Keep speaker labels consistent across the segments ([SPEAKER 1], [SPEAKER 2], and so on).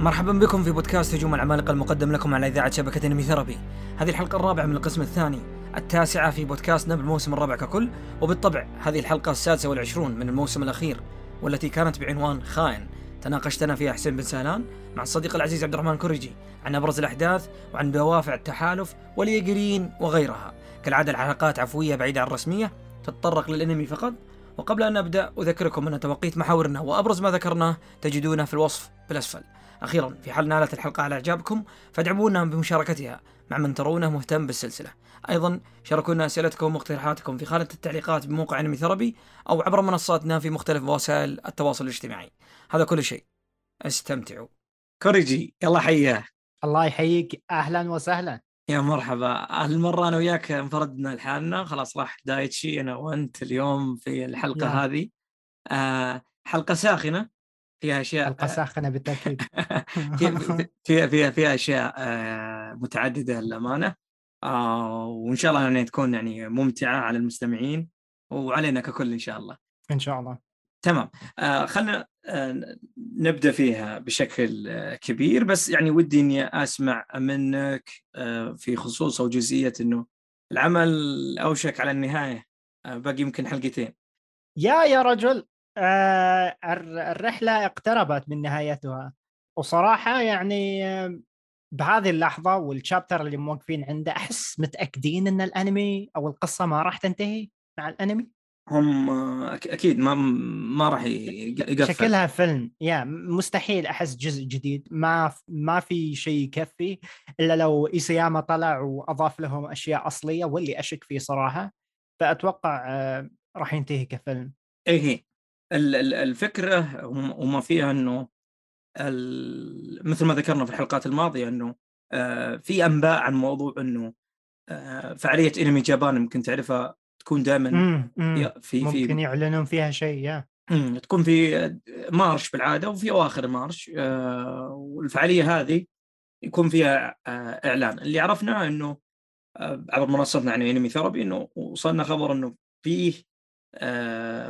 [SPEAKER 1] مرحبا بكم في بودكاست هجوم العمالقة المقدم لكم على إذاعة شبكة انمي ثيرابي. هذه الحلقة الرابعة من القسم الثاني، التاسعة في بودكاستنا بالموسم الرابع ككل، وبالطبع هذه الحلقة السادسة والعشرون من الموسم الأخير، والتي كانت بعنوان خائن. تناقشتنا فيها حسين بن سهلان مع الصديق العزيز عبد الرحمن كوريجي عن أبرز الأحداث وعن دوافع التحالف واليقرين وغيرها. كالعادة الحلقات عفوية بعيدة عن الرسمية، تتطرق للأنمي فقط، وقبل أن نبدأ أذكركم أن توقيت محاورنا وأبرز ما ذكرناه تجدونه في الوصف بالأسفل. أخيرا في حال نالت الحلقة على إعجابكم فادعمونا بمشاركتها مع من ترونه مهتم بالسلسلة. أيضا شاركونا أسئلتكم ومقترحاتكم في خانة التعليقات بموقع أنمي ثربي أو عبر منصاتنا في مختلف وسائل التواصل الاجتماعي. هذا كل شيء. استمتعوا. كوريجي يلا حياه
[SPEAKER 2] الله يحييك. أهلا وسهلا.
[SPEAKER 1] يا مرحبا. هالمرة أنا وياك انفردنا لحالنا. خلاص راح دايتشي أنا وأنت اليوم في الحلقة
[SPEAKER 2] نعم.
[SPEAKER 1] هذه. آه حلقة ساخنة. فيها أشياء
[SPEAKER 2] حلقه ساخنه بالتأكيد.
[SPEAKER 1] في- فيها فيها فيها أشياء آه، متعددة للأمانة آه، وإن شاء الله يعني تكون يعني ممتعة على المستمعين وعلينا ككل إن شاء الله.
[SPEAKER 2] إن شاء الله.
[SPEAKER 1] تمام. آه، خلنا آه، نبدأ فيها بشكل آه، كبير بس يعني ودي إني أسمع منك آه، في خصوص أو جزئية إنه العمل أوشك على النهاية آه، باقي يمكن حلقتين.
[SPEAKER 2] يا يا رجل! آه الرحلة اقتربت من نهايتها. وصراحة يعني آه، بهذه اللحظة والشابتر اللي موقفين عنده أحس متأكدين إن الأنمي أو القصة ما راح تنتهي مع الأنمي؟
[SPEAKER 1] هم آه، أكيد ما ما راح يقفل.
[SPEAKER 2] شكلها فيلم. يا مستحيل أحس جزء جديد. ما ما في شيء يكفي إلا لو إيسياما طلع وأضاف لهم أشياء أصلية واللي أشك فيه صراحة فأتوقع آه، راح ينتهي كفيلم.
[SPEAKER 1] إيه الفكرة وم- وما فيها إنه مثل ما ذكرنا في الحلقات الماضية إنه آه، في أنباء عن موضوع إنه آه، فعالية إنمي جابان يمكن تعرفها تكون دائما
[SPEAKER 2] مم.
[SPEAKER 1] في
[SPEAKER 2] ممكن
[SPEAKER 1] في
[SPEAKER 2] يعلنون فيها شيء يا
[SPEAKER 1] تكون في مارش بالعادة وفي أواخر مارش آه، والفعالية هذه يكون فيها إعلان اللي عرفناه إنه عبر منصتنا يعني Anime Therapy إنه وصلنا خبر إنه فيه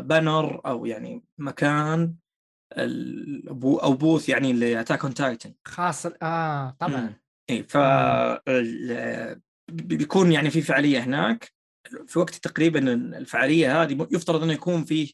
[SPEAKER 1] banner أو يعني مكان أو booth يعني ل Attack on Titan
[SPEAKER 2] خاص آه طبعا.
[SPEAKER 1] إي ف بي- بيكون يعني في فعالية هناك. في وقت تقريبا الفعالية هذه يفترض إنه يكون فيه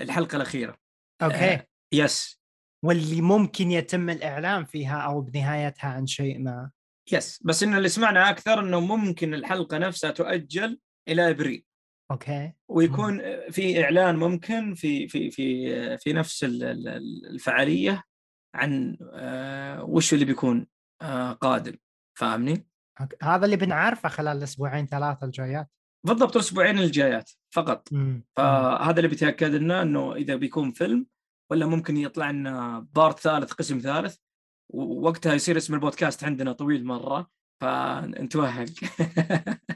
[SPEAKER 1] الحلقة الأخيرة.
[SPEAKER 2] okay.
[SPEAKER 1] آه، يس
[SPEAKER 2] واللي ممكن يتم الإعلان فيها أو بنهايتها عن شيء ما.
[SPEAKER 1] yes بس انه اللي سمعنا أكثر إنه ممكن الحلقة نفسها تؤجل إلى ابريل
[SPEAKER 2] okay
[SPEAKER 1] ويكون في إعلان ممكن في في في في نفس ال- ال- الفعالية عن آه، وش اللي بيكون آه، قادم فاهمني؟
[SPEAKER 2] okay. هذا اللي بنعرفه خلال الأسبوعين ثلاثة الجايات
[SPEAKER 1] بالضبط الأسبوعين الجايات فقط
[SPEAKER 2] مم. مم.
[SPEAKER 1] فهذا اللي بيتأكد لنا إنه إذا بيكون فيلم ولا ممكن يطلع لنا بارت ثالث قسم ثالث ووقتها يصير اسم البودكاست عندنا طويل مرة فنتوهق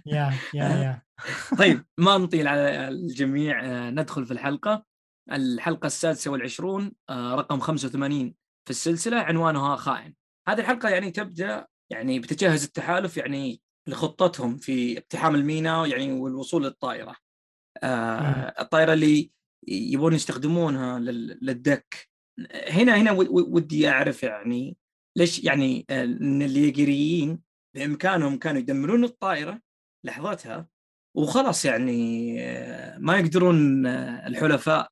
[SPEAKER 2] يا يا يا.
[SPEAKER 1] طيب ما نطيل على الجميع. آه، ندخل في الحلقة. الحلقة السادسة والعشرون آه، رقم 85 في السلسلة عنوانها خائن. هذه الحلقة يعني تبدأ يعني بتجهز التحالف يعني لخطتهم في اقتحام الميناء يعني والوصول للطائرة. آه،. الطائرة اللي يبون يستخدمونها لل- للدك. هنا هنا ود- ود- ودي أعرف يعني ليش يعني إن اليجريين بإمكانهم كانوا يدمرون الطائرة لحظتها وخلاص يعني آه، ما يقدرون آه، الحلفاء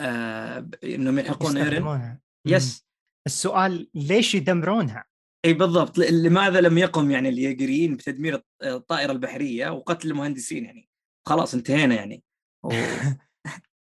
[SPEAKER 1] آه، إنهم يلحقون
[SPEAKER 2] إيرن.
[SPEAKER 1] يس
[SPEAKER 2] السؤال ليش يدمرونها؟
[SPEAKER 1] إي بالضبط لماذا لم يقم يعني اليجريين بتدمير الط- الطائرة البحرية وقتل المهندسين يعني خلاص انتهينا يعني.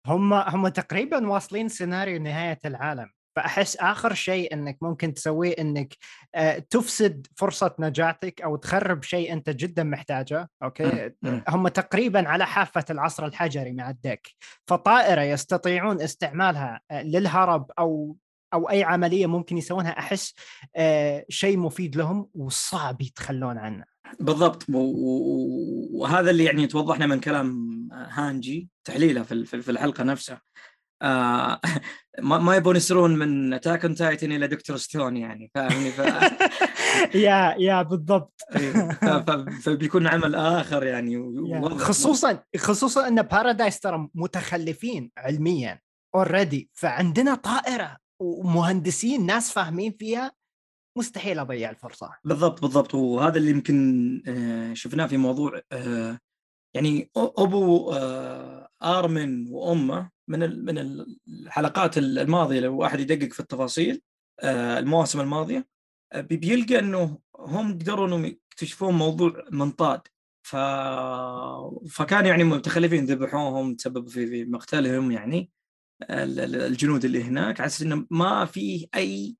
[SPEAKER 2] هم هم تقريبا واصلين سيناريو نهاية العالم فأحس آخر شيء إنك ممكن تسويه إنك آه، تفسد فرصة نجاتك أو تخرب شيء أنت جدا محتاجه
[SPEAKER 1] أوكي.
[SPEAKER 2] هم تقريبا على حافة العصر الحجري مع الدك فطائرة يستطيعون استعمالها آه، للهرب أو أو أي عملية ممكن يسوونها أحس آه، شيء مفيد لهم وصعب يتخلون عنه.
[SPEAKER 1] بالضبط. وهذا اللي يعني توضحنا من كلام هانجي تحليله في الحلقة نفسها. آه ما ما يبون يصيرون من Attack on Titan إلى Dr. Stone يعني فاهمني؟ ف...
[SPEAKER 2] yeah yeah بالضبط.
[SPEAKER 1] ف... فبيكون عمل آخر يعني
[SPEAKER 2] خصوصا خصوصا أن بارادايس ترى متخلفين علميا already فعندنا طائرة ومهندسين ناس فاهمين فيها مستحيل أضيع الفرصة.
[SPEAKER 1] بالضبط بالضبط. وهذا اللي يمكن آه، شفناه في موضوع آه، يعني أبو آرمن وأمه من من الحلقات الماضية لو واحد يدقق في التفاصيل المواسم الماضية بيلقى إنه هم قدروا إنهم يكتشفون موضوع منطاد. ف... فكان يعني متخلفين ذبحوهم تسببوا في في مقتلهم يعني الجنود اللي هناك على أساس إنه ما في أي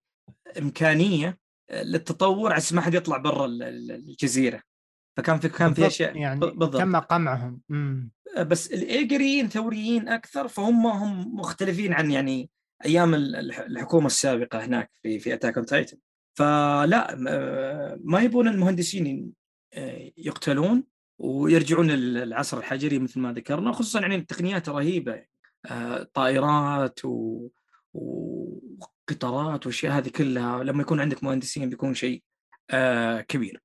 [SPEAKER 1] إمكانية للتطور على أساس ما حد يطلع برا الجزيرة. فكان في كان في أشياء
[SPEAKER 2] يعني بالضبط. تم قمعهم.
[SPEAKER 1] مم. بس الإيجريين ثوريين أكثر فهم هم مختلفين عن يعني أيام الحكومة السابقة هناك في في Attack on Titan فلا ما يبون المهندسين آه، يقتلون ويرجعون للعصر الحجري مثل ما ذكرنا خصوصا يعني التقنيات رهيبة آه، طائرات و... وقطارات والاشياء هذه كلها لما يكون عندك مهندسين بيكون شيء آه، كبير.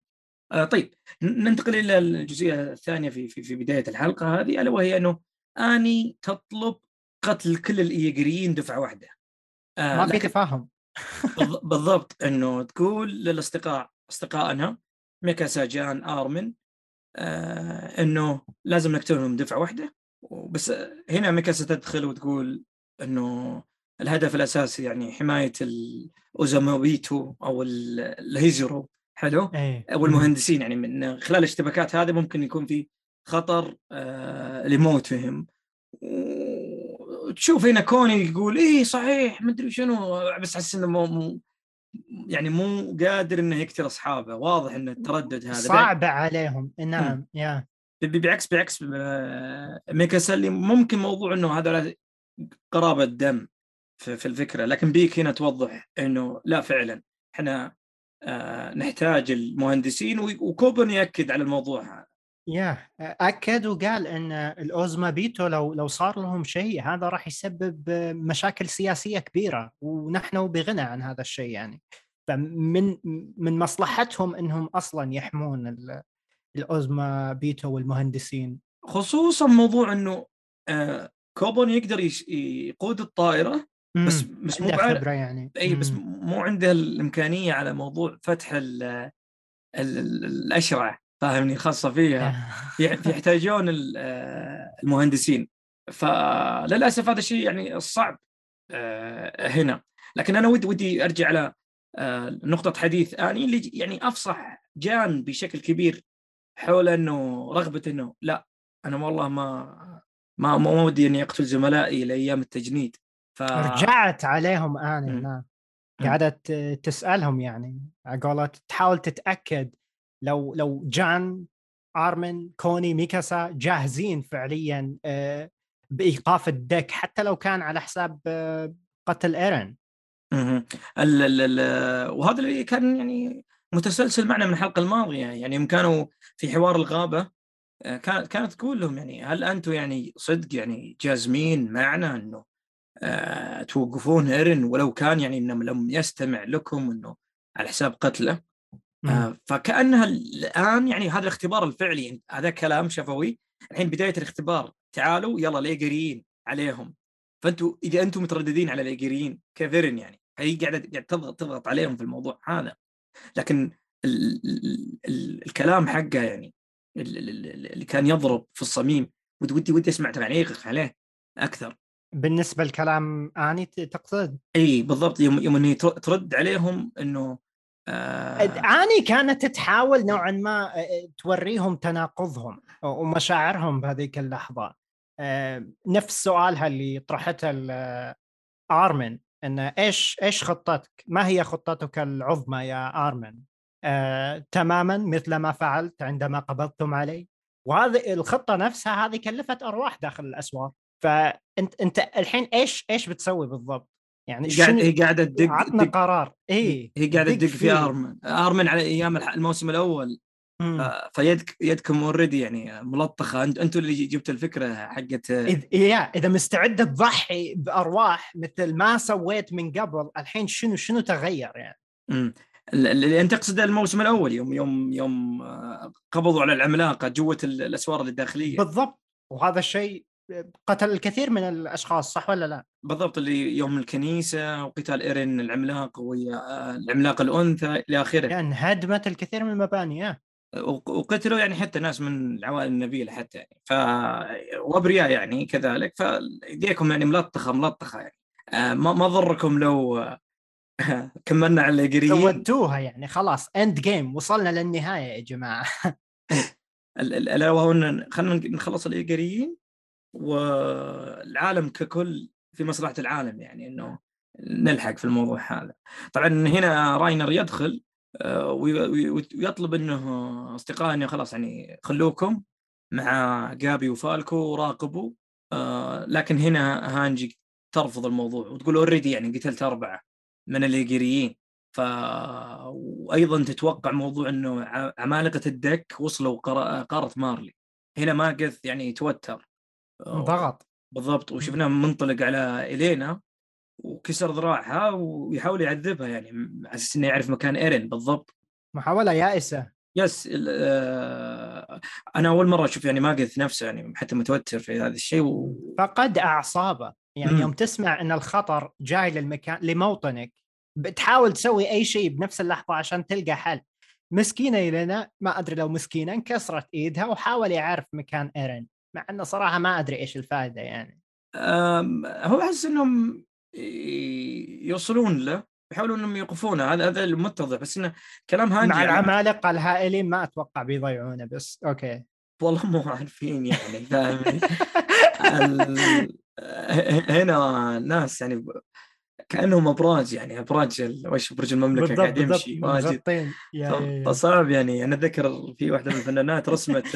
[SPEAKER 1] طيب ننتقل إلى الجزئية الثانية في في, في بداية الحلقة. هذه ألا وهي أنه آني تطلب قتل كل الإيجريين دفعة واحدة.
[SPEAKER 2] ما في تفاهم.
[SPEAKER 1] بالضبط أنه تقول للأصدقاء اصدقائنا ميكا ساجان آرمن آه أنه لازم نقتلهم دفعة واحدة. بس هنا ميكاسا تدخل وتقول أنه الهدف الأساسي يعني حماية الأزومابيتو أو الهيزورو. حلو؟
[SPEAKER 2] أيه.
[SPEAKER 1] والمهندسين يعني من خلال الاشتباكات هذه ممكن يكون في خطر آه لموتهم وتشوف هنا كوني يقول إيه صحيح مدري شنو بس أحس إنه مو يعني مو قادر إنه يقتل أصحابه. واضح إنه التردد هذا.
[SPEAKER 2] صعب عليهم. نعم يا.
[SPEAKER 1] بعكس بعكس آه، ميكاسلي ممكن موضوع إنه هذا قرابة دم في الفكرة لكن بيك هنا توضح إنه لا فعلا. إحنا نحتاج المهندسين وكوبن يأكد على الموضوع هذا.
[SPEAKER 2] يا أكد وقال إن الأوزما بيتو لو لو صار لهم شيء هذا راح يسبب مشاكل سياسية كبيرة ونحن بغنى عن هذا الشيء يعني. فمن من مصلحتهم إنهم أصلا يحمون الأوزما بيتو والمهندسين.
[SPEAKER 1] خصوصا موضوع إنه آه، كوبون يقدر يقود الطائرة بس بس
[SPEAKER 2] مو خبرة يعني.
[SPEAKER 1] إي بس مو عنده الإمكانية على موضوع فتح ال الاشرع فاهمني خاصة فيها. يحتاجون آه، المهندسين. فللاسف هذا الشيء يعني الصعب آه، هنا. لكن أنا ودي ودي أرجع على آه، نقطة حديث آني اللي يعني أفصح جان بشكل كبير حول إنه رغبة إنه لا أنا والله ما ما ما ودي إني أقتل زملائي لأيام التجنيد.
[SPEAKER 2] ف... رجعت عليهم آني نعم. قعدت تسألهم يعني على تحاول تتأكد لو لو جان آرمن كوني ميكاسا جاهزين فعليا آه، بإيقاف الدك حتى لو كان على حساب آه، قتل ايرن
[SPEAKER 1] وهذا اللي كان يعني متسلسل معنا من الحلقة الماضية. يعني يوم كانوا في حوار الغابة آه، كانت كانت تقول لهم يعني هل أنتم يعني صدق يعني جازمين معنا إنه توقفون ايرن ولو كان يعني انه لم يستمع لكم إنه على حساب قتله. آه فكأنها الآن يعني هذا الاختبار الفعلي هذا كلام شفوي. الحين بداية الاختبار تعالوا يلا الايجريين عليهم. فأنتوا إذا أنتم مترددين على الايجريين كفيرن يعني؟ هي قاعدة قاعدة تضغط تضغط عليهم في الموضوع هذا. لكن ال ال ال الكلام حقه يعني اللي كان يضرب في الصميم ودي ودي ودي أسمع تعليقك عليه أكثر.
[SPEAKER 2] بالنسبة لكلام آني تقصد؟
[SPEAKER 1] إي بالضبط يوم يوم انه ترد عليهم إنه
[SPEAKER 2] آه آني كانت تحاول نوعا ما آه، آه، توريهم تناقضهم ومشاعرهم بهذيك اللحظة آه نفس سؤالها اللي طرحته آرمن إن إيش إيش خطتك؟ ما هي خطتك العظمى يا آرمن؟ آه، تماما مثل ما فعلت عندما قبضتم علي وهذه الخطة نفسها هذه كلفت أرواح داخل الاسوار فأنت أنت الحين إيش إيش بتسوي بالضبط؟
[SPEAKER 1] يعني قاعد هي قاعدة تدق
[SPEAKER 2] عطنا قرار. اي
[SPEAKER 1] هي قاعدة تدق في أرمن. أرمن على أيام الموسم الأول. فيدك يدكم already يعني ملطخة. أنتم اللي جبتوا الفكرة حقت
[SPEAKER 2] إذا, إذا مستعده تضحي بأرواح مثل ما سويت من قبل الحين شنو شنو تغير يعني؟
[SPEAKER 1] امم. اللي أنت تقصد الموسم الأول يوم يوم يوم قبضوا على العملاقة جوة الأسوار الداخلية.
[SPEAKER 2] بالضبط. وهذا الشيء قتل الكثير من الأشخاص صح ولا لا؟
[SPEAKER 1] بالضبط اللي يوم الكنيسة وقتال إيرين العملاق ويا آه، العملاق الأنثى إلى آخره.
[SPEAKER 2] يعني هدمت الكثير من المباني
[SPEAKER 1] وقتلوا يعني حتى ناس من العوائل النبيلة حتى يعني. ف وأبرياء يعني كذلك. فايديكم يعني ملطخة ملطخة يعني. آه، ما ما ضركم لو كملنا على القريين
[SPEAKER 2] سويتوها يعني خلاص end game وصلنا للنهاية يا جماعة.
[SPEAKER 1] الا وهو خلينا نخلص الايجاريين والعالم ككل في مصلحة العالم يعني إنه نلحق في الموضوع هذا. طبعا هنا راينر يدخل آه، ويطلب إنه اصدقائه إنه خلاص يعني خلوكم مع جابي وفالكو وراقبوا آه، لكن هنا هانجي ترفض الموضوع وتقول already يعني قتلت أربعة من الإيجيريين. ف وأيضا تتوقع موضوع إنه عمالقة الدك وصلوا قارة مارلي. هنا ماجث يعني توتر.
[SPEAKER 2] ضغط.
[SPEAKER 1] بالضبط. وشفناه منطلق على يلينا وكسر ذراعها ويحاول يعذبها يعني على أساس إنه يعرف مكان إيرين. بالضبط.
[SPEAKER 2] محاولة يائسة.
[SPEAKER 1] yes آه أنا أول مرة أشوف يعني ماجث نفسه يعني حتى متوتر في هذا الشيء و...
[SPEAKER 2] فقد أعصابه. يعني يوم تسمع إن الخطر جاي للمكان لموطنك بتحاول تسوي أي شيء بنفس اللحظة عشان تلقى حل. مسكينة يلينا ما أدري لو مسكينة انكسرت إيدها وحاول يعرف مكان إيرين. مع إنه صراحة ما أدري إيش الفائده يعني.
[SPEAKER 1] هو أحس إنهم يوصلون له يحاولون إنهم يوقفونه هذا هذا المتضح بس إنه كلام هانجي
[SPEAKER 2] مع يعني. العمالقة الهائلين ما أتوقع بيضيعونه بس أوكي.
[SPEAKER 1] والله مو عارفين يعني فاهمني هنا ناس يعني كأنهم أبراج يعني أبراج وش برج المملكة قاعد يمشي واجد. فصعب يعني أنا أتذكر في واحدة من الفنانات رسمت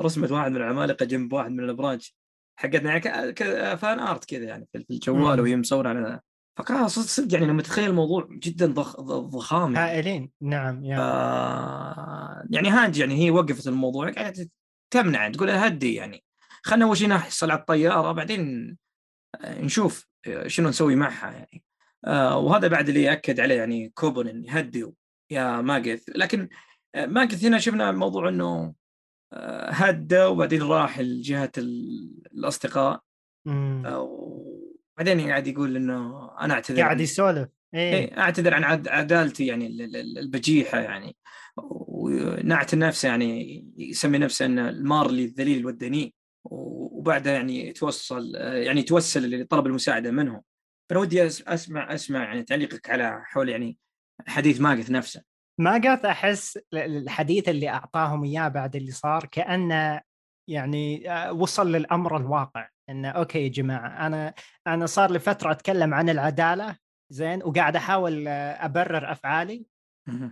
[SPEAKER 1] رسمت واحد من العمالقة جنب واحد من الأبراج حقتنا يعني فان آرت كذا يعني في الجوال وهي مصورة على فكان صدق يعني لما تتخيل الموضوع جدا ضخ ضخام
[SPEAKER 2] يعني. هائلين. نعم
[SPEAKER 1] يعني. ف... يعني هانج يعني هي وقفت الموضوع قاعدة تمنع تقول هدي يعني. خلنا أول شيء نحصل على الطيارة بعدين نشوف شنو نسوي معها يعني. آه وهذا بعد اللي اكد عليه يعني كوبن يهدي يا ماجث لكن آه، ماجث هنا شفنا الموضوع إنه آه، هدى وبعدين راح لجهة الأصدقاء. وبعدين قاعد يقول إنه أنا أعتذر
[SPEAKER 2] قاعد يسولف.
[SPEAKER 1] إيه, إيه أعتذر عن عدالتي يعني البجيحة يعني. ونعت نفسه يعني يسمي نفسه إنه المارلي الذليل والدنيء. وبعدها يعني توصل يعني توسل لطلب المساعدة منهم. فأنا ودي أسمع أسمع يعني تعليقك على حول يعني حديث ماجث نفسه.
[SPEAKER 2] ماجث أحس الحديث اللي أعطاهم إياه بعد اللي صار كأنه يعني آه، وصل للأمر الواقع إنه أوكي يا جماعة أنا أنا صار لي فترة أتكلم عن العدالة زين وقاعد أحاول آه، أبرر أفعالي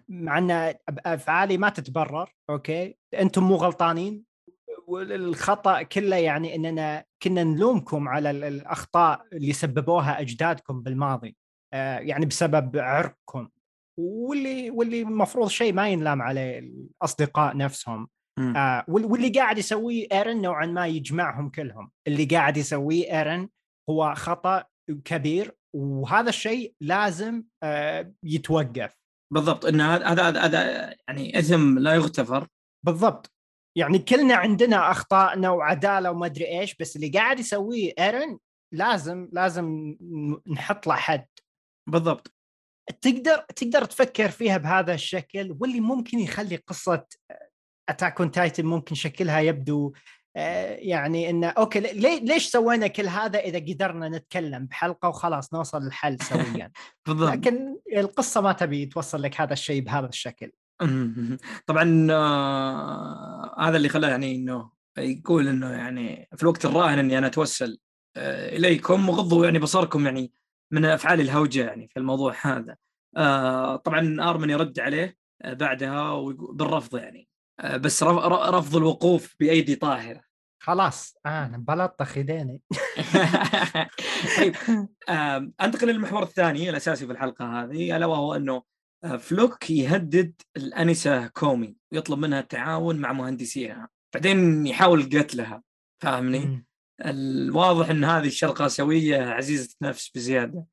[SPEAKER 2] مع إن أفعالي ما تتبرر أوكي أنتم مو غلطانين والخطأ كله يعني إننا كنا نلومكم على الأخطاء اللي سببوها أجدادكم بالماضي آه، يعني بسبب عرقكم. واللي واللي المفروض شيء ما ينلام عليه الأصدقاء نفسهم. آه واللي قاعد يسويه إيرن نوعا ما يجمعهم كلهم. اللي قاعد يسويه إيرن هو خطأ كبير وهذا الشيء لازم آه يتوقف.
[SPEAKER 1] بالضبط. إن هذا هذا يعني إثم لا يغتفر.
[SPEAKER 2] بالضبط. يعني كلنا عندنا اخطائنا وعداله وما أدري إيش بس اللي قاعد يسويه إيرن لازم لازم نحط له حد.
[SPEAKER 1] بالضبط.
[SPEAKER 2] تقدر تقدر تفكر فيها بهذا الشكل واللي ممكن يخلي قصة Attack on Titan ممكن شكلها يبدو آه، يعني إنه أوكي ليش سوينا كل هذا إذا قدرنا نتكلم بحلقة وخلاص نوصل للحل سويا؟ بالضبط. لكن القصة ما تبي توصل لك هذا الشيء بهذا الشكل.
[SPEAKER 1] طبعا آه هذا اللي خلاه يعني إنه يقول إنه يعني في الوقت الراهن إني أنا أتوسل آه إليكم وغضوا يعني بصركم يعني من أفعال الهوجة يعني في الموضوع هذا. آه طبعا آرمن يرد عليه آه بعدها بالرفض يعني. آه بس رفض الوقوف بأيدي طاهرة.
[SPEAKER 2] خلاص أنا بلطخ يديني
[SPEAKER 1] طيب آه أنتقل للمحور الثاني الأساسي في الحلقة هذه ألا وهو أنه فلوك يهدد الأنسة كومي ويطلب منها التعاون مع مهندسيها بعدين يحاول قتلها فاهمني؟ الواضح إن هذه الشرق اسيويه عزيزة نفس بزيادة.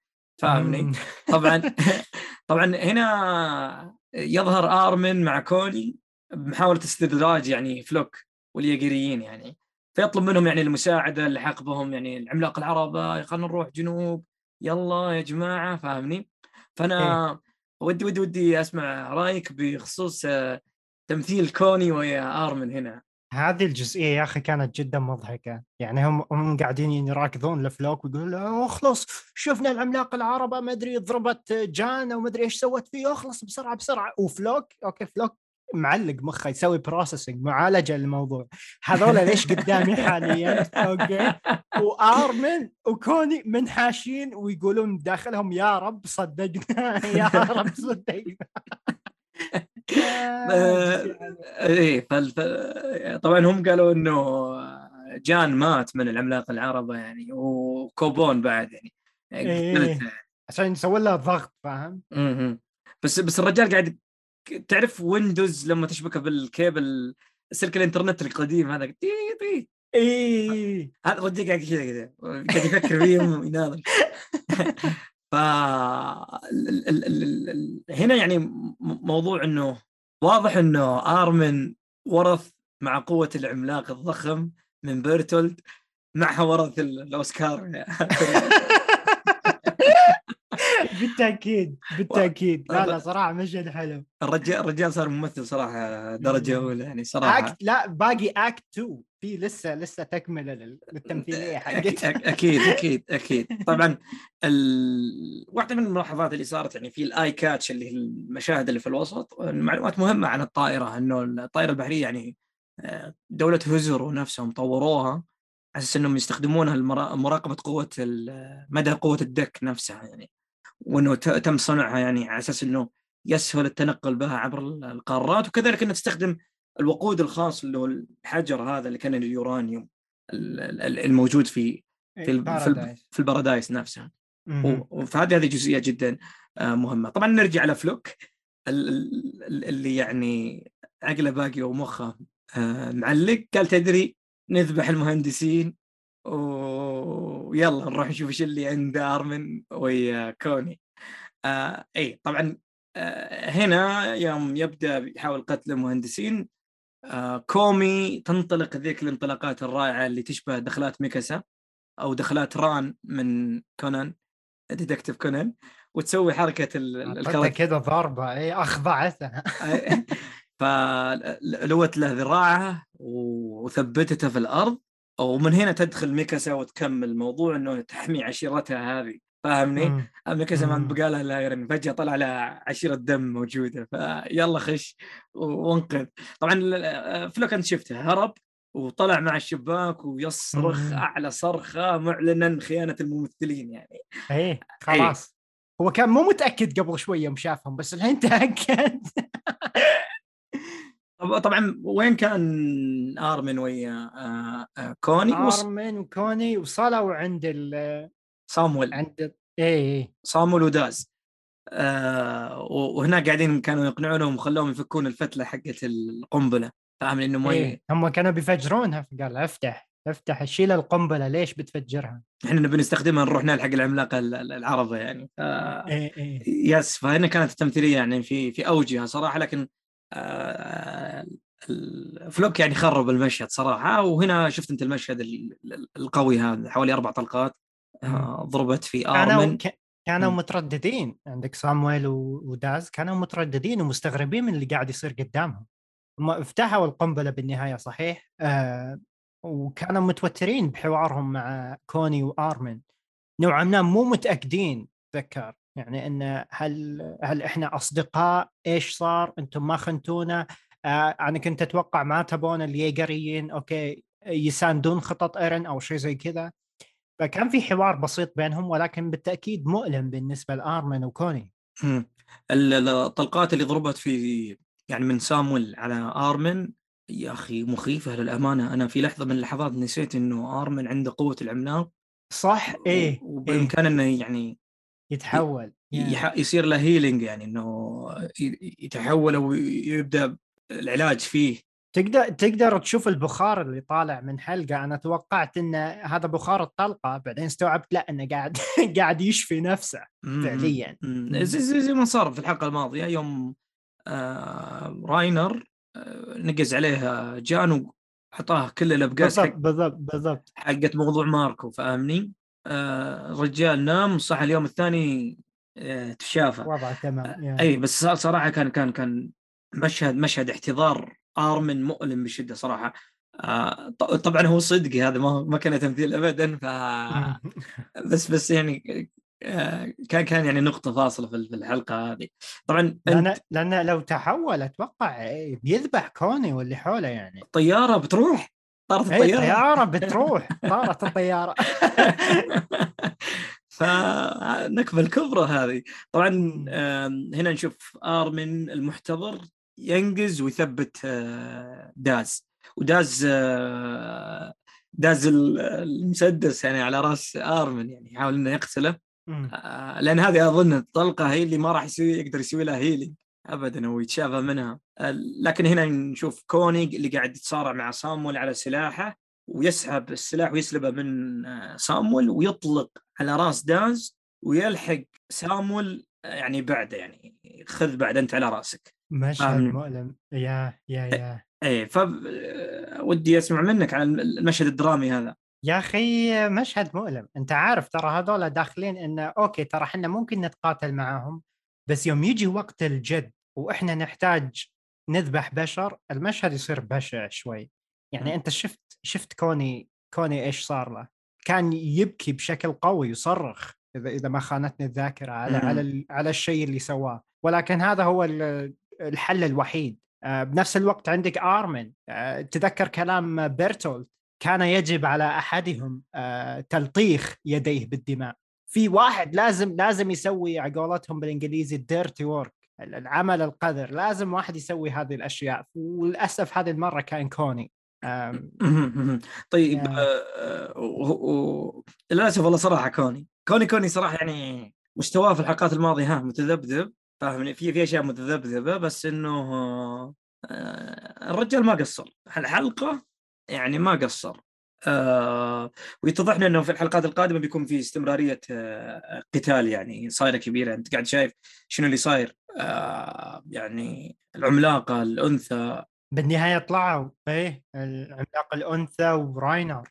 [SPEAKER 1] فاهمني؟ طبعا طبعا هنا يظهر آرمن مع كوني بمحاولة استدراج يعني فلوك والياجريين يعني. فيطلب منهم يعني المساعدة اللحاق بهم يعني العملاق العرب خلينا نروح جنوب يلا يا جماعة فاهمني؟ فأنا إيه؟ ودي ودي ودي أسمع رأيك بخصوص آه، تمثيل كوني ويا آرمن هنا.
[SPEAKER 2] هذه الجزئية يا أخي كانت جدا مضحكة. يعني هم هم قاعدين يراكضون لفلوك ويقولون اخلص شفنا العملاق العربه ما أدري ضربت جان وما أدري إيش سوت فيه اخلص بسرعة بسرعة. وفلوك أوكي فلوك معلق مخه يسوي processing معالجة للموضوع. هذول ليش قدامي حاليا؟ أوكي. وآرمن وكوني منحاشين ويقولون داخلهم يا رب صدقنا يا رب صدقنا.
[SPEAKER 1] إيه طبعا هم قالوا إنه جان مات من العملاق العربة يعني وكوني بعد يعني,
[SPEAKER 2] يعني إيه. عشان يسوي له ضغط فاهم؟
[SPEAKER 1] بس بس الرجال قاعد تعرف Windows لما تشبكه بالكيبل سلك الإنترنت القديم هذا تي تي
[SPEAKER 2] إيه.
[SPEAKER 1] هذا الرجال قاعد كذا كذا قاعد يفكر فيهم ويناظر. هنا يعني موضوع إنه واضح إنه آرمن ورث مع قوة العملاق الضخم من بيرتولد معها ورث الأوسكار.
[SPEAKER 2] بالتأكيد بالتأكيد. لا لا صراحة مشهد حلو.
[SPEAKER 1] الرجال الرجال صار ممثل صراحة درجة أولى يعني صراحة.
[SPEAKER 2] أكت لا باقي act 2 في لسه لسه تكملة للتمثيلية حقتها.
[SPEAKER 1] أكيد أكيد أكيد. طبعا ال... واحدة من الملاحظات اللي صارت يعني في ال eye catch اللي هي المشاهد اللي في الوسط معلومات مهمة عن الطائرة إنه الطائرة البحرية يعني آه، دولة هزرو نفسهم طوروها على أساس إنهم يستخدمونها لمراقبه قوة مدى قوة الدك نفسها يعني. وإنه تم صنعها يعني على أساس إنه يسهل التنقل بها عبر القارات وكذلك إنها تستخدم الوقود الخاص اللي هو الحجر هذا اللي كان اليورانيوم الموجود في في إيه، في البارادايس نفسها. فهذه هذه جزئية جدا آه، مهمة. طبعا نرجع على فلوك اللي يعني عقله باقي ومخه آه، معلق. قال تدري نذبح المهندسين ويلا نروح نشوف إيش اللي عند أرمن ويا كوني. آه اي طبعا آه هنا يوم يبدأ يحاول قتل المهندسين آه كوني تنطلق ذيك الانطلاقات الرائعة اللي تشبه دخلات ميكاسا أو دخلات ران من كونان Detective Conan وتسوي حركة
[SPEAKER 2] الكرة. كذا ضربة اي اخضعته
[SPEAKER 1] فلوت له ذراعه وثبتته في الأرض. ومن هنا تدخل ميكاسا وتكمل الموضوع إنه تحمي عشيرتها هذه فاهمني؟ ميكاسا ما بقى لها إلا يعني فجأة طلع لها عشيرة دم موجودة فيلا خش وانقذ طبعا فلوك أنت شفته هرب وطلع مع الشباك ويصرخ مم. أعلى صرخة معلنا خيانة الممثلين يعني
[SPEAKER 2] إيه, إيه. خلاص إيه؟ هو كان مو متأكد قبل شوية يوم شافهم بس الحين تأكد
[SPEAKER 1] طبعا وين كان آرمن ويا آه، آه، كوني
[SPEAKER 2] آرمن وكوني وصلوا عند ال
[SPEAKER 1] صامويل
[SPEAKER 2] عند اي اي
[SPEAKER 1] صامويل وداز آه وهنا قاعدين كانوا يقنعونهم وخلوهم يفكون الفتلة حقت القنبلة فاهم انه ما
[SPEAKER 2] إيه. هم كانوا بيفجرونها فقال أفتح أفتح شيل القنبلة ليش بتفجرها؟
[SPEAKER 1] إحنا نبي نستخدمها نروح نلحق العملاق العربي يعني
[SPEAKER 2] آه إيه إيه.
[SPEAKER 1] يس فهنا كانت التمثيلية يعني في في أوجها صراحة لكن فلوك يعني خرب المشهد صراحة وهنا شفت أنت المشهد القوي هذا حوالي أربع طلقات آه، ضربت في ارمن
[SPEAKER 2] كانوا مترددين. عندك سامويل وداز كانوا مترددين ومستغربين من اللي قاعد يصير قدامهم. هم افتحوا القنبلة بالنهاية صحيح؟ آه وكانوا متوترين بحوارهم مع كوني وآرمن. نوعا ما مو متأكدين ذكر يعني إن هل هل إحنا أصدقاء؟ إيش صار؟ أنتم ما خنتونا؟ آه أنا كنت أتوقع ما تبون الييجريين أوكي يساندون خطط إيرن أو شيء زي كذا فكان في حوار بسيط بينهم ولكن بالتأكيد مؤلم بالنسبة لآرمن وكوني.
[SPEAKER 1] الطلقات اللي ضربت في يعني من سامويل على آرمن يا أخي مخيفة للأمانة أنا في لحظة من اللحظات نسيت إنه آرمن عنده قوة العملاق
[SPEAKER 2] صح إيه
[SPEAKER 1] وبإمكانه إنه يعني
[SPEAKER 2] يتحول
[SPEAKER 1] يعني. يصير له هيلينج يعني إنه يتحول أو يبدأ العلاج فيه.
[SPEAKER 2] تقدر تقدر تشوف البخار اللي طالع من حلقة أنا توقعت إن هذا بخار الطلقة بعدين استوعبت لا إنه قاعد قاعد يشفي نفسه فعليا.
[SPEAKER 1] زي, زي, ما صار في الحلقة الماضية يوم آه راينر آه نقز عليه جان اعطاه كل الابقاس
[SPEAKER 2] بالضبط بالضبط بالضبط.
[SPEAKER 1] حقت موضوع ماركو فاهمني؟ آه الرجال نام صح اليوم الثاني آه تشافى.
[SPEAKER 2] وضعه تمام
[SPEAKER 1] أي بس صراحة كان كان كان مشهد مشهد احتضار آرمن مؤلم بشدة صراحة. طبعا هو صدقي هذا ما ما كان تمثيل ابدا ف بس بس يعني كان كان يعني نقطة فاصلة في الحلقة هذه. طبعا
[SPEAKER 2] لأن لأن لو تحول أتوقع بيذبح كوني واللي حوله يعني.
[SPEAKER 1] الطياره بتروح؟
[SPEAKER 2] طارت الطيارة. الطياره بتروح. طارت الطيارة.
[SPEAKER 1] فنكبة الكبرى هذه. طبعا هنا نشوف آرمن المحتضر ينقز ويثبت آه، داز. وداز آه، داز المسدس يعني على راس آرمن يعني يحاول إنه يقتله. آه، لأن هذه أظن الطلقة هي اللي ما راح يسوي يقدر يسوي لها healing ابدا ويتشافى منها. لكن هنا نشوف كوني اللي قاعد يتصارع مع سامول على سلاحه ويسحب السلاح ويسلبه من سامول ويطلق على راس داز ويلحق سامول يعني بعده يعني خذ بعد أنت على رأسك.
[SPEAKER 2] مشهد مؤلم. يا يا يا.
[SPEAKER 1] إيه ف ودي أسمع منك عن المشهد الدرامي هذا.
[SPEAKER 2] يا أخي مشهد مؤلم. أنت عارف ترى هذول داخلين انه أوكي ترى إحنا ممكن نتقاتل معاهم بس يوم يجي وقت الجد وإحنا نحتاج نذبح بشر المشهد يصير بشع شوي. يعني م. أنت شفت شفت كوني كوني إيش صار له؟ كان يبكي بشكل قوي يصرخ إذا إذا ما خانتني الذاكرة على م. على على الشيء اللي سواه. ولكن هذا هو الحل الوحيد. آه، بنفس الوقت عندك آرمن. آه، تذكر كلام بيرتولت؟ كان يجب على أحدهم آه، تلطيخ يديه بالدماء. في واحد لازم لازم يسوي على قولتهم بالإنجليزي ال dirty work العمل القذر لازم واحد يسوي هذه الأشياء. وللأسف هذه المرة كان كوني.
[SPEAKER 1] طيب للأسف والله صراحة كوني كوني كوني صراحة يعني مستواه في الحلقات الماضية ها متذبذب فاهمني؟ في في أشياء متذبذبة بس إنه آه، الرجال ما قصر. الحلقة يعني ما قصر. آه ويتضح لنا أنه في الحلقات القادمة بيكون في استمرارية آه قتال يعني صايرة كبيرة. أنت قاعد شايف شنو اللي صاير؟ آه يعني العملاقه الأنثى.
[SPEAKER 2] بالنهاية طلعوا إيه العملاق الأنثى وراينر.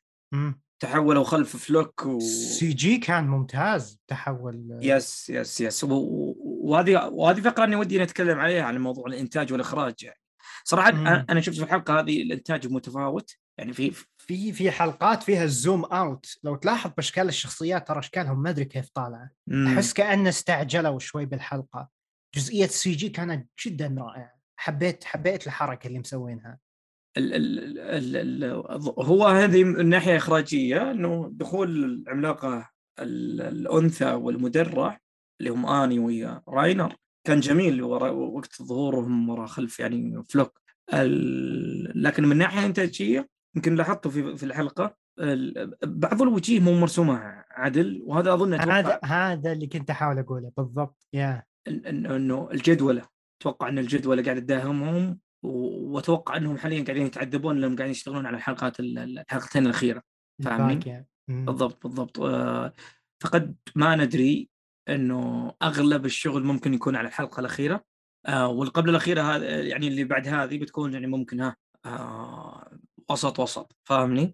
[SPEAKER 1] تحولوا خلف فلوك و...
[SPEAKER 2] سي G كان ممتاز تحول.
[SPEAKER 1] yes yes yes. وهذه وهذه فقرة اني ودي نتكلم عليها عن موضوع الإنتاج والإخراج يعني. صراحة مم. أنا شفت في الحلقة هذه الإنتاج متفاوت. يعني في
[SPEAKER 2] في في حلقات فيها ال zoom out. لو تلاحظ بأشكال الشخصيات ترى أشكالهم ما أدري كيف طالعة. أحس كأنه استعجلوا شوي بالحلقة. جزئية ال CG كانت جدا رائعة. حبيت حبيت الحركة اللي مسوينها.
[SPEAKER 1] ال ال ال ال هو هذه من ناحيه إخراجية إنه دخول العملاقة الأنثى والمدرع اللي هم آني ويا راينر كان جميل وقت ظهورهم ورا خلف يعني فلوك. لكن من ناحية إنتاجية يمكن لاحظته في في الحلقة بعض الوجيه مو مرسومة عدل وهذا أظن
[SPEAKER 2] هذا هذا اللي كنت أحاول أقوله بالضبط يا.
[SPEAKER 1] إنه الجدولة أتوقع إن الجدولة قاعد تداهمهم وأتوقع إنهم حاليا قاعدين يتعذبون لأنهم قاعدين يشتغلون على الحلقات الحلقتين الأخيرة فاهمني؟ بالضبط بالضبط. آه، فقد ما ندري إنه أغلب الشغل ممكن يكون على الحلقة الأخيرة. آه والقبل الأخيرة هذا يعني اللي بعد هذه بتكون يعني ممكن ها آه وسط وسط فاهمني؟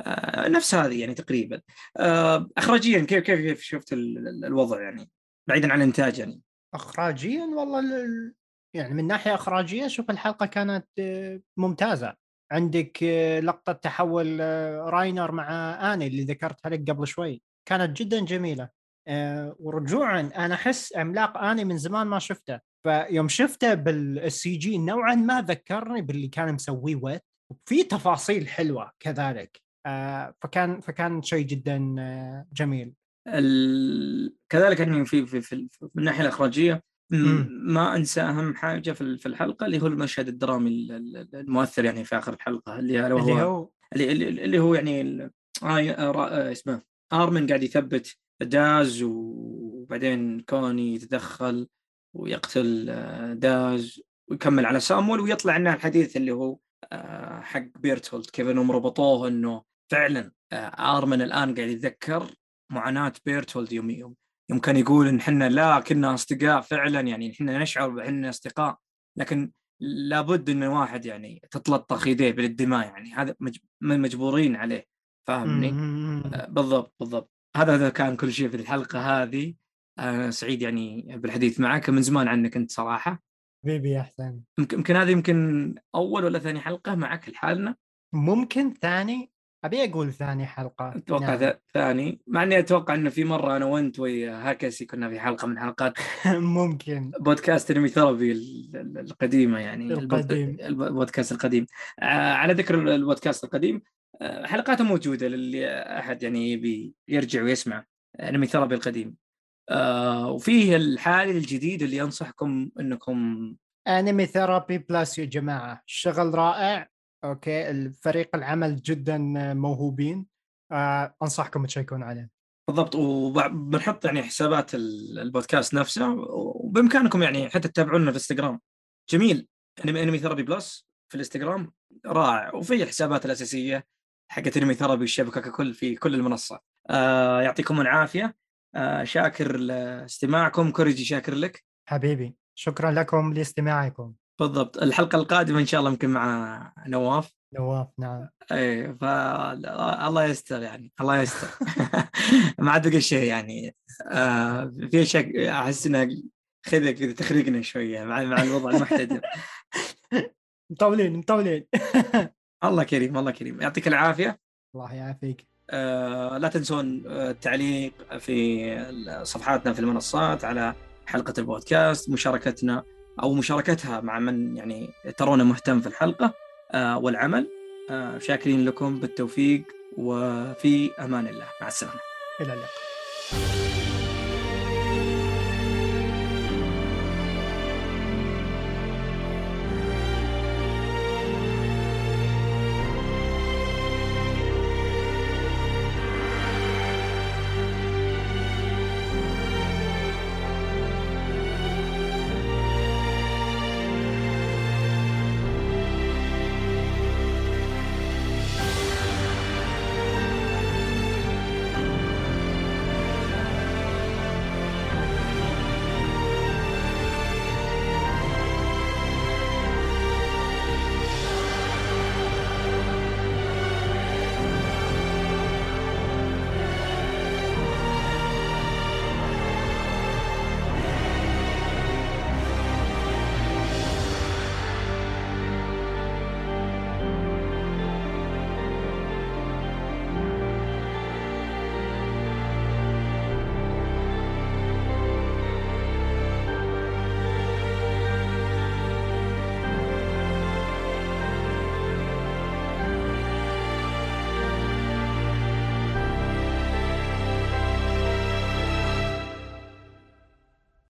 [SPEAKER 1] آه نفس هذه يعني تقريبا. آه اخراجيا كيف كيف كيف شفت الوضع يعني؟ بعيدا عن الإنتاج يعني.
[SPEAKER 2] اخراجيا والله يعني من ناحية إخراجية شوف الحلقة كانت آه، ممتازة. عندك آه، لقطة تحول آه، راينر مع آني اللي ذكرتها لك قبل شوي. كانت جدا جميلة. ورجوعا أنا أحس عملاق آني من زمان ما شفته. فيوم شفته بال CG نوعا ما ذكرني باللي كان مسويه ويت. وفي تفاصيل حلوة كذلك. فكان فكان شيء جدا جميل.
[SPEAKER 1] ال... كذلك يعني في في, في, في من الناحية الإخراجية ما أنسى أهم حاجة في الحلقة اللي هو المشهد الدرامي المؤثر يعني في آخر الحلقة اللي هو اللي هو؟ اللي, اللي هو يعني آه اسمه آرمن قاعد يثبت داز وبعدين كوني يتدخل ويقتل آه، داز ويكمل على سامول ويطلع لنا الحديث اللي هو آه، حق بيرتولد. كيف انهم ربطوه إنه فعلا آه، آرمن الآن قاعد يتذكر معاناة بيرتولد يوم يوم يوم كان يقول إن إحنا لا كنا أصدقاء فعلا يعني إحنا نشعر باننا أصدقاء. لكن لابد انه واحد يعني تتلطخ يديه بالدماء يعني هذا مج... مجبورين عليه. فاهمني؟ آه بالضبط بالضبط. هذا هذا كان كل شيء في الحلقة هذه. أنا سعيد يعني بالحديث معك من زمان عنك أنت صراحة.
[SPEAKER 2] حبيبي يا حسين.
[SPEAKER 1] يمكن هذه يمكن أول ولا ثاني حلقة معك لحالنا
[SPEAKER 2] ممكن ثاني؟ أبي أقول ثاني حلقة.
[SPEAKER 1] أتوقع نعم. ثاني. مع إني أتوقع إنه في مرة أنا وأنت ويا هاكسي كنا في حلقة من حلقات
[SPEAKER 2] ممكن.
[SPEAKER 1] بودكاست أنمي ثيرابي القديمة يعني
[SPEAKER 2] القديم.
[SPEAKER 1] البودكاست القديم. آه، على ذكر البودكاست القديم آه، حلقاته موجودة للي أحد يعني يبي يرجع ويسمع أنمي ثيرابي القديم. آه، وفيه الحالي الجديد اللي انصحكم إنكم
[SPEAKER 2] انمي ثيرابي بلس يا جماعة. شغل رائع. okay الفريق العمل جدا موهوبين. آه أنصحكم تشيكون عليه.
[SPEAKER 1] بالضبط. وبنحط يعني حسابات البودكاست نفسه. وبإمكانكم يعني حتى تتابعونا في الانستغرام جميل. انمي انمي ثيرابي بلس في الإنستغرام. رائع. وفي الحسابات الأساسية حقت انمي ثيرابي الشبكه ككل في كل المنصه آه يعطيكم العافية. شاكر لاستماعكم كوريجي شاكر لك.
[SPEAKER 2] حبيبي شكرا لكم لاستماعكم.
[SPEAKER 1] بالضبط. الحلقة القادمة إن شاء الله يمكن مع نواف.
[SPEAKER 2] نواف نعم.
[SPEAKER 1] إيه فالله يستر يعني الله يستر. ما عاد بقى شيء يعني. آه في اشياء أحس انها خذ كذا تخرقنا شوية مع مع الوضع المحتدم.
[SPEAKER 2] مطولين مطولين.
[SPEAKER 1] الله كريم الله كريم. يعطيك العافية.
[SPEAKER 2] الله يعافيك.
[SPEAKER 1] آه لا تنسون التعليق في صفحاتنا في المنصات على حلقة البودكاست مشاركتنا أو مشاركتها مع من يعني ترونه مهتم في الحلقة آه، والعمل. آه، شاكرين لكم بالتوفيق وفي أمان الله. مع السلامة.
[SPEAKER 2] إلى اللقاء.